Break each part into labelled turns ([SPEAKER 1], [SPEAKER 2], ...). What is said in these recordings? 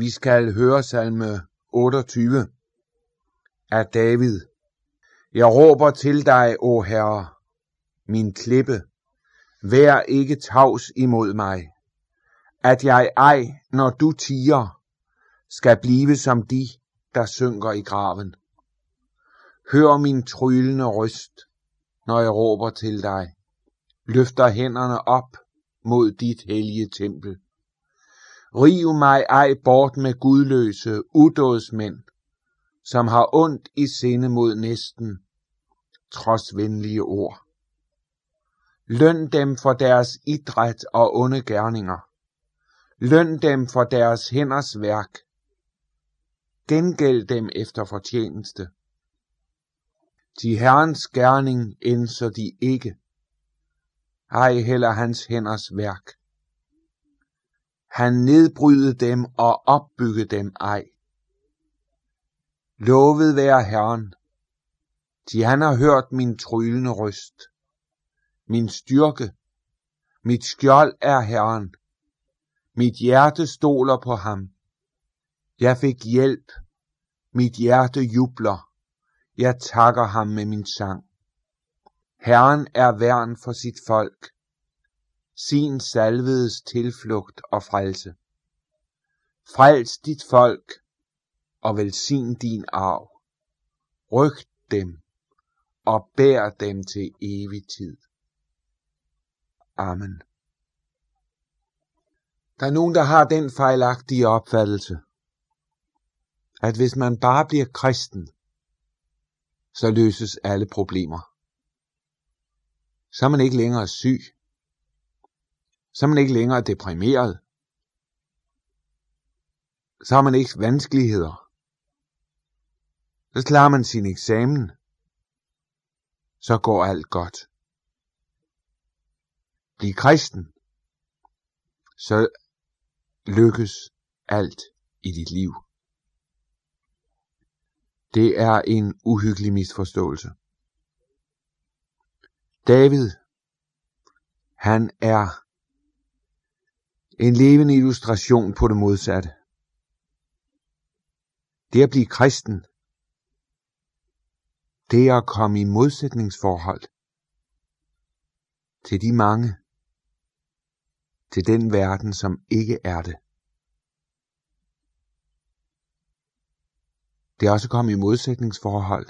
[SPEAKER 1] Vi skal høre salme 28 af David. Jeg råber til dig, o Herre, min klippe. Vær ikke tavs imod mig, at jeg ej, når du tiger, skal blive som de, der synker i graven. Hør min tryllende røst, når jeg råber til dig. Løfter hænderne op mod dit hellige tempel. Riv mig ej bort med gudløse udådsmænd, som har ondt i sinde mod næsten, trods venlige ord. Løn dem for deres idræt og onde gerninger. Løn dem for deres hænders værk. Gengæld dem efter fortjeneste. De herrens gerning indser de ikke. Ej heller hans hænders værk. Han nedbryde dem og opbygge dem ej. Lovet være Herren, de han har hørt min tryllende røst. Min styrke, mit skjold er Herren. Mit hjerte stoler på ham. Jeg fik hjælp. Mit hjerte jubler. Jeg takker ham med min sang. Herren er værn for sit folk. Sin salvedes tilflugt og frelse. Frels dit folk og velsign din arv. Ryg dem og bær dem til evig tid. Amen. Der er nogen, der har den fejlagtige opfattelse, at hvis man bare bliver kristen, så løses alle problemer. Så er man ikke længere syg. Så er man ikke længere deprimeret. Så har man ikke vanskeligheder. Så klarer man sin eksamen. Så går alt godt. Bliv kristen. Så lykkes alt i dit liv. Det er en uhyggelig misforståelse. David, han er en levende illustration på det modsatte. Det at blive kristen, det er at komme i modsætningsforhold til de mange, til den verden, som ikke er det. Det er også at komme i modsætningsforhold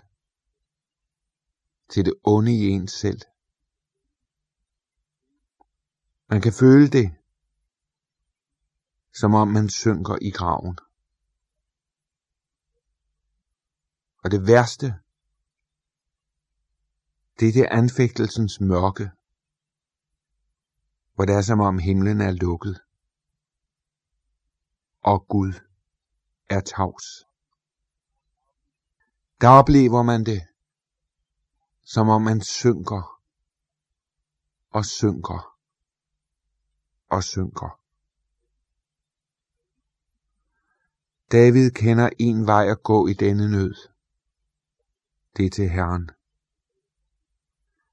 [SPEAKER 1] til det onde i ens selv. Man kan føle det, som om man synker i graven. Og det værste, det er det anfægtelsens mørke, hvor det er som om himlen er lukket, og Gud er tavs. Der oplever man det, som om man synker og synker og synker. David kender en vej at gå i denne nød. Det er til Herren.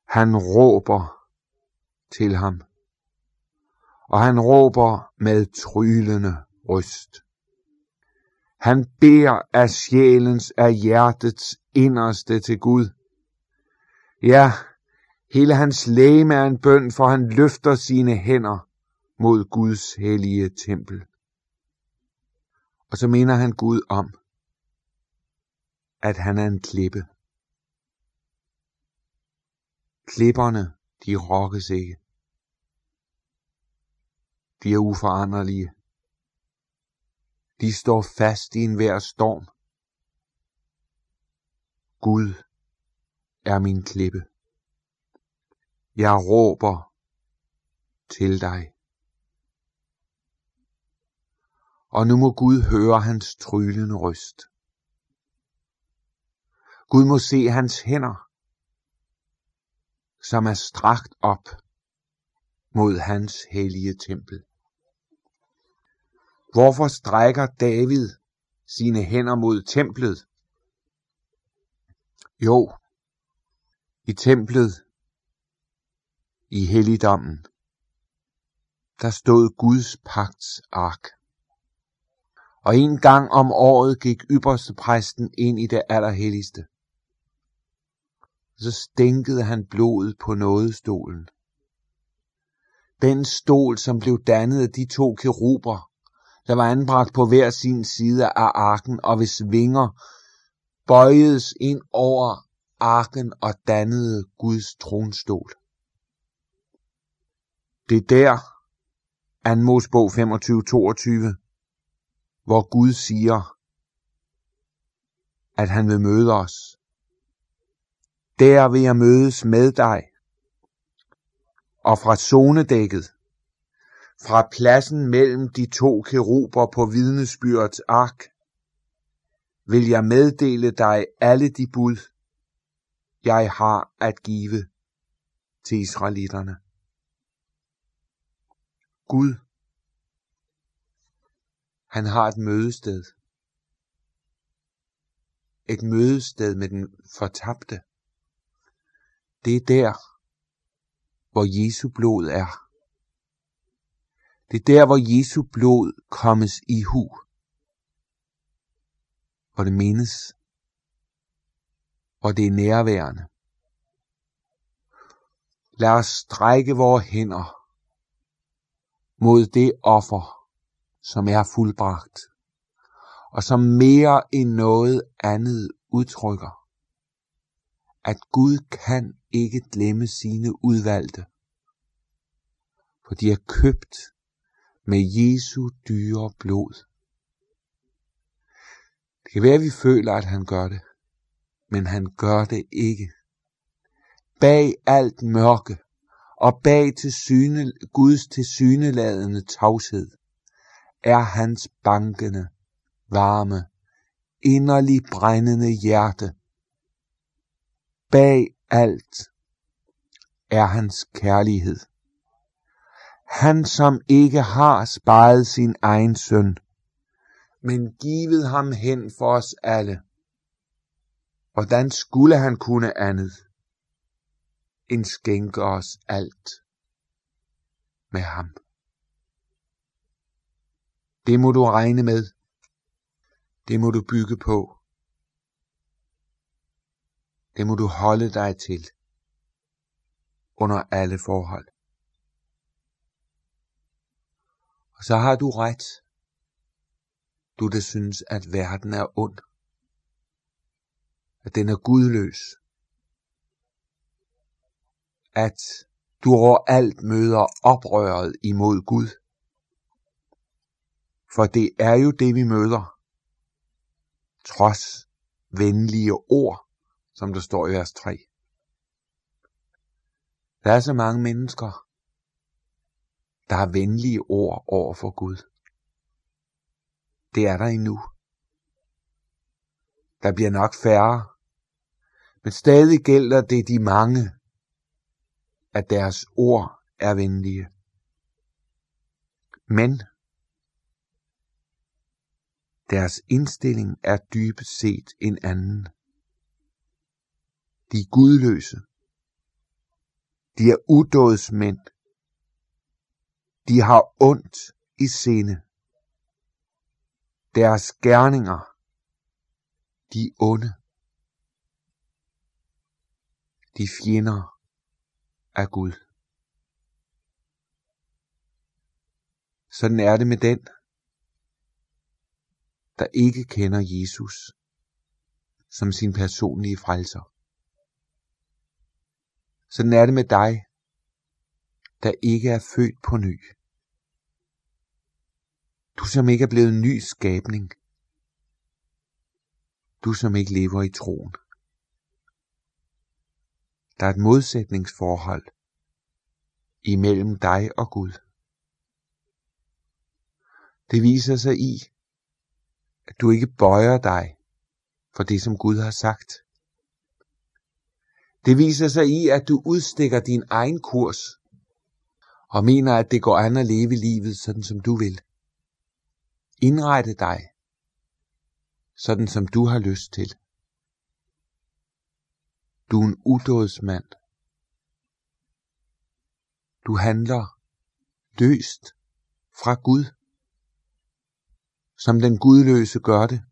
[SPEAKER 1] Han råber til ham, og han råber med trylende røst. Han beder af sjælens, af hjertets inderste til Gud. Ja, hele hans læme er en bøn, for han løfter sine hænder mod Guds hellige tempel. Og så minder han Gud om, at han er en klippe. Klipperne, de rokkes ikke. De er uforanderlige. De står fast i enhver storm. Gud er min klippe. Jeg råber til dig. Og nu må Gud høre hans tryllende røst. Gud må se hans hænder, som er strakt op mod hans hellige tempel. Hvorfor strækker David sine hænder mod templet? Jo, i templet, i helligdommen, der stod Guds pagts ark og en gang om året gik ypperste præsten ind i det allerhelligste. Så stænkede han blodet på nådestolen. Den stol, som blev dannet af de to keruber, der var anbragt på hver sin side af arken, og hvis vinger bøjedes ind over arken og dannede Guds tronstol. Det er der, 2. Mosebog 25-22, hvor Gud siger, at han vil møde os. Der vil jeg mødes med dig. Og fra zonedækket, fra pladsen mellem de to keruber på vidnesbyrdets ark, vil jeg meddele dig alle de bud, jeg har at give til israelitterne. Gud, han har et mødested. Et mødested med den fortabte. Det er der, hvor Jesu blod er. Det er der, hvor Jesu blod kommes i hu. Hvor det menes. Hvor det er nærværende. Lad os strække vores hænder mod det offer, som er fuldbragt, og som mere end noget andet udtrykker, at Gud kan ikke glemme sine udvalgte, for de er købt med Jesu dyre blod. Det kan være, at vi føler, at han gør det, men han gør det ikke. Bag alt mørke og bag til syne, Guds tilsyneladende tavshed er hans bankende, varme, inderlig brændende hjerte. Bag alt er hans kærlighed. Han som ikke har sparet sin egen søn, men givet ham hen for os alle. Hvordan skulle han kunne andet? end skænke os alt med ham. Det må du regne med. Det må du bygge på. Det må du holde dig til under alle forhold. Og så har du ret. Du der synes, at verden er ond. At den er gudløs at du overalt møder oprøret imod Gud. For det er jo det, vi møder. Trods venlige ord, som der står i vers 3. Der er så mange mennesker, der har venlige ord over for Gud. Det er der endnu. Der bliver nok færre, men stadig gælder det de mange, at deres ord er venlige. Men deres indstilling er dybest set en anden. De er gudløse. De er udådsmænd. De har ondt i sinde. Deres gerninger, de er onde. De fjender af Gud. Sådan er det med den, der ikke kender Jesus som sin personlige frelser. Sådan er det med dig, der ikke er født på ny. Du som ikke er blevet en ny skabning. Du som ikke lever i troen. Der er et modsætningsforhold imellem dig og Gud. Det viser sig i, at du ikke bøjer dig for det, som Gud har sagt. Det viser sig i, at du udstikker din egen kurs og mener, at det går an at leve livet sådan, som du vil. Indrette dig sådan, som du har lyst til. Du er en udådsmand. Du handler løst fra Gud, som den gudløse gør det,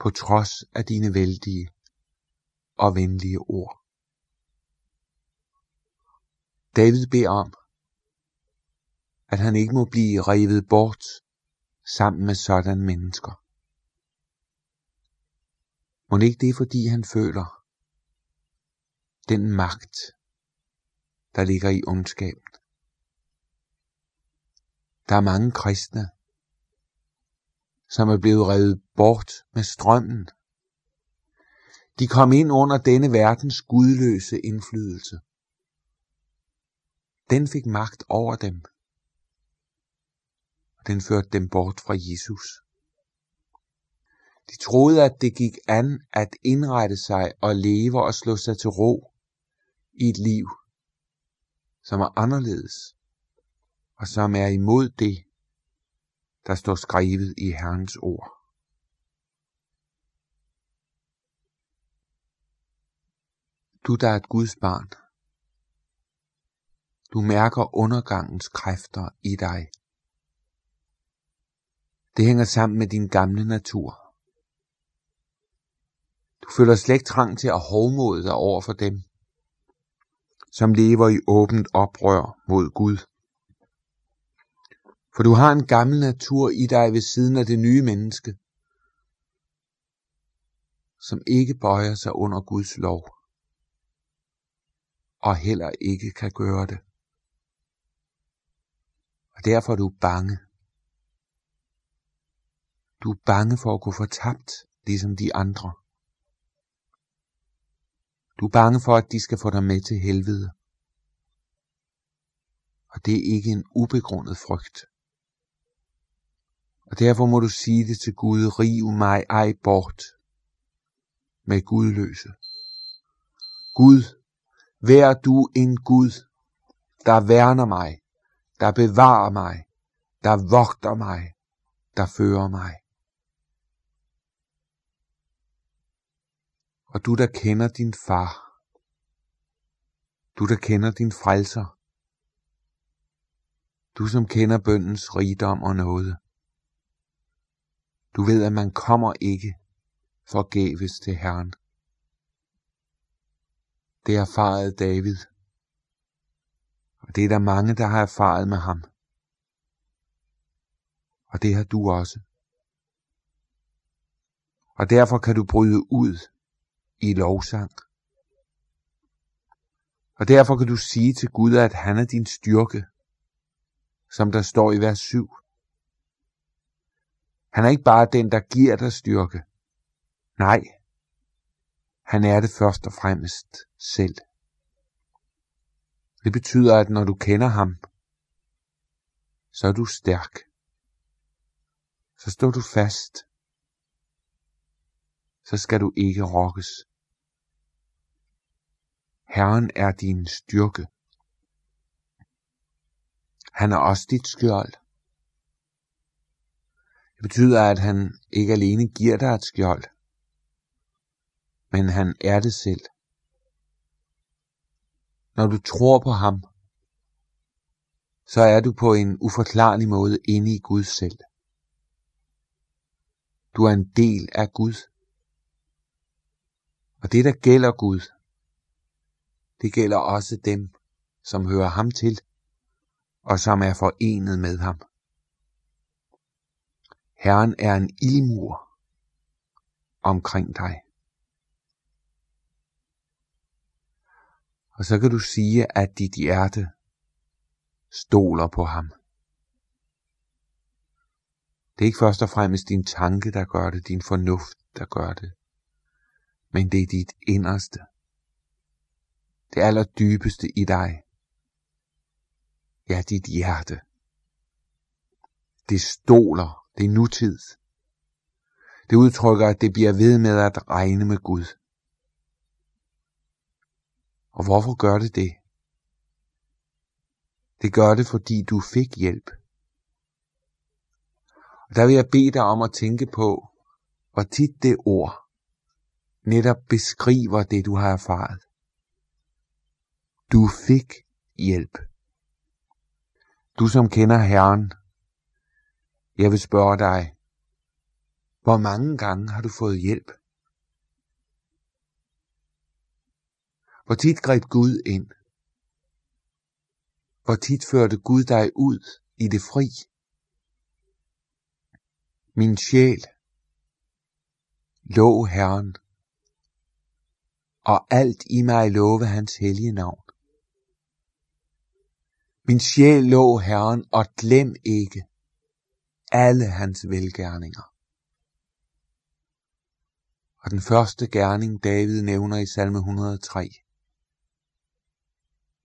[SPEAKER 1] på trods af dine vældige og venlige ord. David beder om, at han ikke må blive revet bort sammen med sådan mennesker. Må ikke det er fordi han føler den magt, der ligger i ondskaben. Der er mange kristne, som er blevet revet bort med strømmen. De kom ind under denne verdens gudløse indflydelse. Den fik magt over dem, og den førte dem bort fra Jesus. De troede, at det gik an at indrette sig og leve og slå sig til ro i et liv, som er anderledes og som er imod det, der står skrevet i Herrens ord. Du der er et Guds barn. Du mærker undergangens kræfter i dig. Det hænger sammen med din gamle natur. Du føler slet ikke trang til at hovmode dig over for dem, som lever i åbent oprør mod Gud. For du har en gammel natur i dig ved siden af det nye menneske, som ikke bøjer sig under Guds lov, og heller ikke kan gøre det. Og derfor er du bange. Du er bange for at gå fortabt, ligesom de andre. Du er bange for, at de skal få dig med til helvede. Og det er ikke en ubegrundet frygt. Og derfor må du sige det til Gud, riv mig ej bort med gudløse. Gud, vær du en Gud, der værner mig, der bevarer mig, der vogter mig, der fører mig. Og du der kender din far, du der kender din frelser, du som kender bøndens rigdom og noget. Du ved, at man kommer ikke forgæves til Herren. Det erfarede David. Og det er der mange, der har erfaret med ham. Og det har du også. Og derfor kan du bryde ud i lovsang. Og derfor kan du sige til Gud, at han er din styrke, som der står i vers 7. Han er ikke bare den, der giver dig styrke. Nej, han er det først og fremmest selv. Det betyder, at når du kender ham, så er du stærk. Så står du fast. Så skal du ikke rokkes. Herren er din styrke. Han er også dit skjold. Det betyder, at han ikke alene giver dig et skjold, men han er det selv. Når du tror på ham, så er du på en uforklarlig måde inde i Gud selv. Du er en del af Gud. Og det, der gælder Gud, det gælder også dem, som hører ham til, og som er forenet med ham. Herren er en ildmur omkring dig. Og så kan du sige, at dit hjerte stoler på ham. Det er ikke først og fremmest din tanke, der gør det, din fornuft, der gør det. Men det er dit inderste. Det allerdybeste i dig. Ja, dit hjerte. Det stoler det er nutid. Det udtrykker, at det bliver ved med at regne med Gud. Og hvorfor gør det det? Det gør det, fordi du fik hjælp. Og der vil jeg bede dig om at tænke på, hvor tit det ord netop beskriver det, du har erfaret. Du fik hjælp. Du som kender Herren, jeg vil spørge dig, hvor mange gange har du fået hjælp? Hvor tit greb Gud ind? Hvor tit førte Gud dig ud i det fri? Min sjæl, lov Herren, og alt i mig love hans hellige navn. Min sjæl lov Herren, og glem ikke alle hans velgerninger. Og den første gerning, David nævner i salme 103,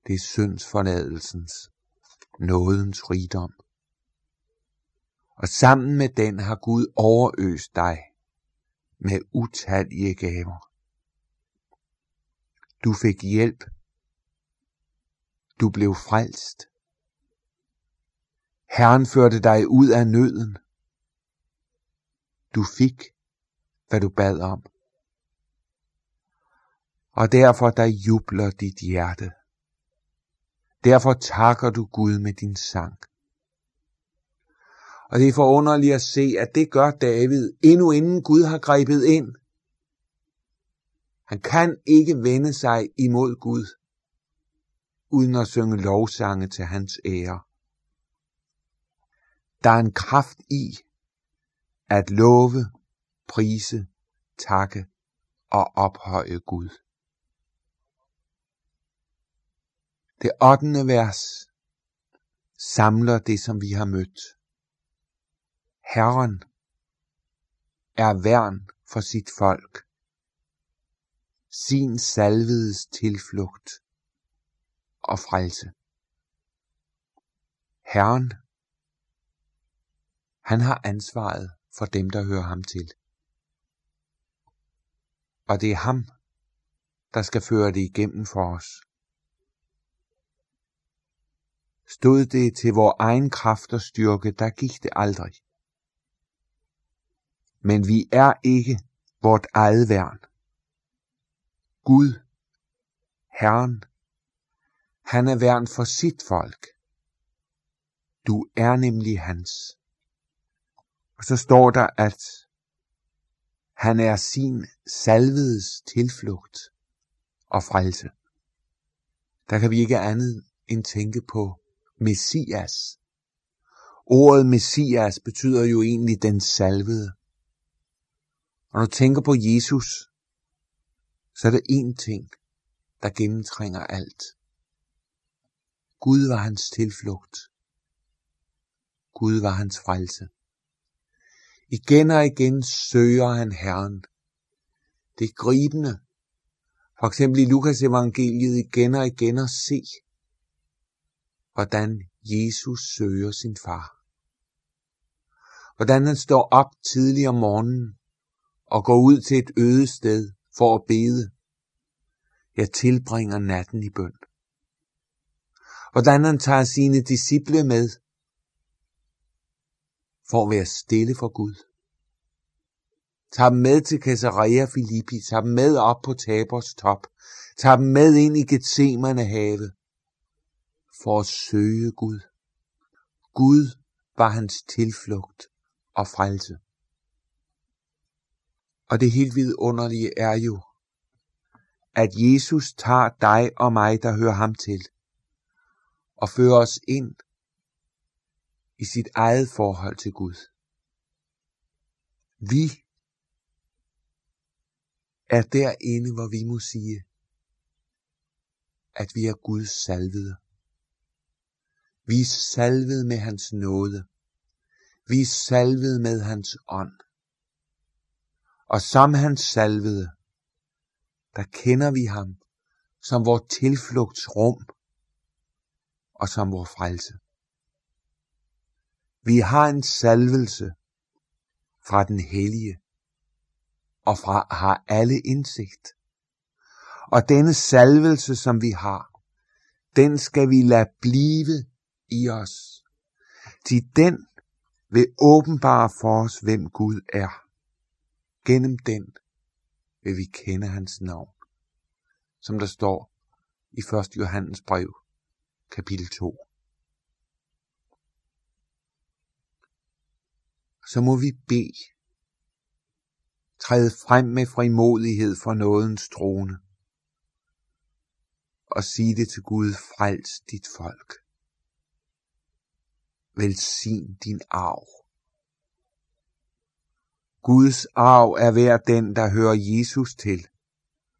[SPEAKER 1] det er syndsforladelsens, nådens rigdom. Og sammen med den har Gud overøst dig med utallige gaver. Du fik hjælp. Du blev frelst. Herren førte dig ud af nøden. Du fik, hvad du bad om. Og derfor der jubler dit hjerte. Derfor takker du Gud med din sang. Og det er forunderligt at se, at det gør David, endnu inden Gud har grebet ind. Han kan ikke vende sig imod Gud, uden at synge lovsange til hans ære. Der er en kraft i at love, prise, takke og ophøje Gud. Det ottende vers samler det, som vi har mødt. Herren er værn for sit folk, sin salvedes tilflugt og frelse. Herren, han har ansvaret for dem, der hører ham til. Og det er ham, der skal føre det igennem for os. Stod det til vor egen kraft og styrke, der gik det aldrig. Men vi er ikke vort eget værn. Gud, Herren, han er værn for sit folk. Du er nemlig hans. Og så står der, at han er sin salvedes tilflugt og frelse. Der kan vi ikke andet end tænke på Messias. Ordet Messias betyder jo egentlig den salvede. Og når du tænker på Jesus, så er der én ting, der gennemtrænger alt. Gud var hans tilflugt. Gud var hans frelse. Igen og igen søger han Herren. Det er gribende. For eksempel i Lukas evangeliet igen og igen at se, hvordan Jesus søger sin far. Hvordan han står op tidlig om morgenen og går ud til et øde sted for at bede. Jeg tilbringer natten i bøn. Hvordan han tager sine disciple med for at være stille for Gud. Tag dem med til Caesarea Filippi, tag dem med op på Tabers top, tag dem med ind i Gethsemane have, for at søge Gud. Gud var hans tilflugt og frelse. Og det helt vidunderlige er jo, at Jesus tager dig og mig, der hører ham til, og fører os ind i sit eget forhold til Gud. Vi er derinde, hvor vi må sige, at vi er Guds salvede. Vi er salvet med hans nåde. Vi er salvet med hans ånd. Og som hans salvede, der kender vi ham som vores tilflugtsrum og som vores frelse. Vi har en salvelse fra den hellige og fra har alle indsigt. Og denne salvelse, som vi har, den skal vi lade blive i os. Til den vil åbenbare for os, hvem Gud er. Gennem den vil vi kende hans navn, som der står i 1. Johannes brev, kapitel 2. Så må vi bede. Træde frem med frimodighed for nådens trone. Og sige det til Gud, frels dit folk. Velsign din arv. Guds arv er hver den, der hører Jesus til,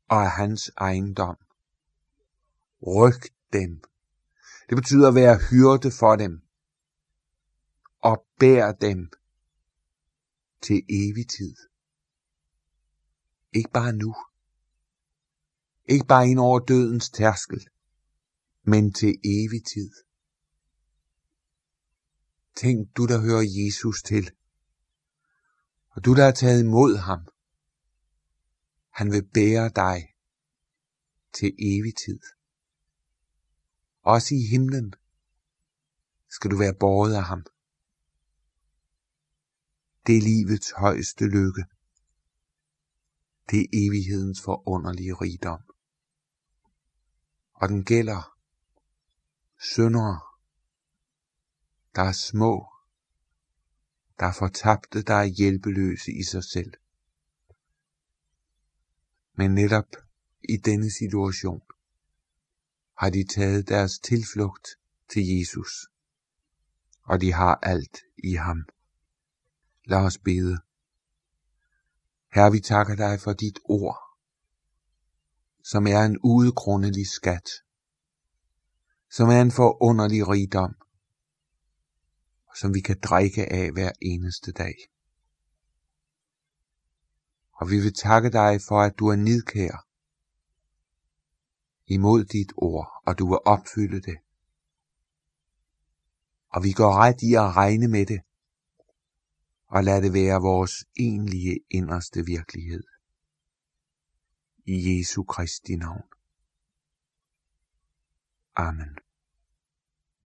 [SPEAKER 1] og er hans ejendom. Ryk dem. Det betyder at være hyrde for dem. Og bær dem til evig tid. Ikke bare nu. Ikke bare ind over dødens tærskel, men til evig tid. Tænk du, der hører Jesus til, og du, der har taget imod ham. Han vil bære dig til evig tid. Også i himlen skal du være båret af ham. Det er livets højeste lykke. Det er evighedens forunderlige rigdom. Og den gælder syndere, der er små, der er fortabte, der er hjælpeløse i sig selv. Men netop i denne situation har de taget deres tilflugt til Jesus, og de har alt i ham. Lad os bede. Herre, vi takker dig for dit ord, som er en udgrundelig skat, som er en forunderlig rigdom, som vi kan drikke af hver eneste dag. Og vi vil takke dig for, at du er nidkær imod dit ord, og du vil opfylde det. Og vi går ret i at regne med det, og lad det være vores egentlige inderste virkelighed. I Jesu Kristi navn. Amen.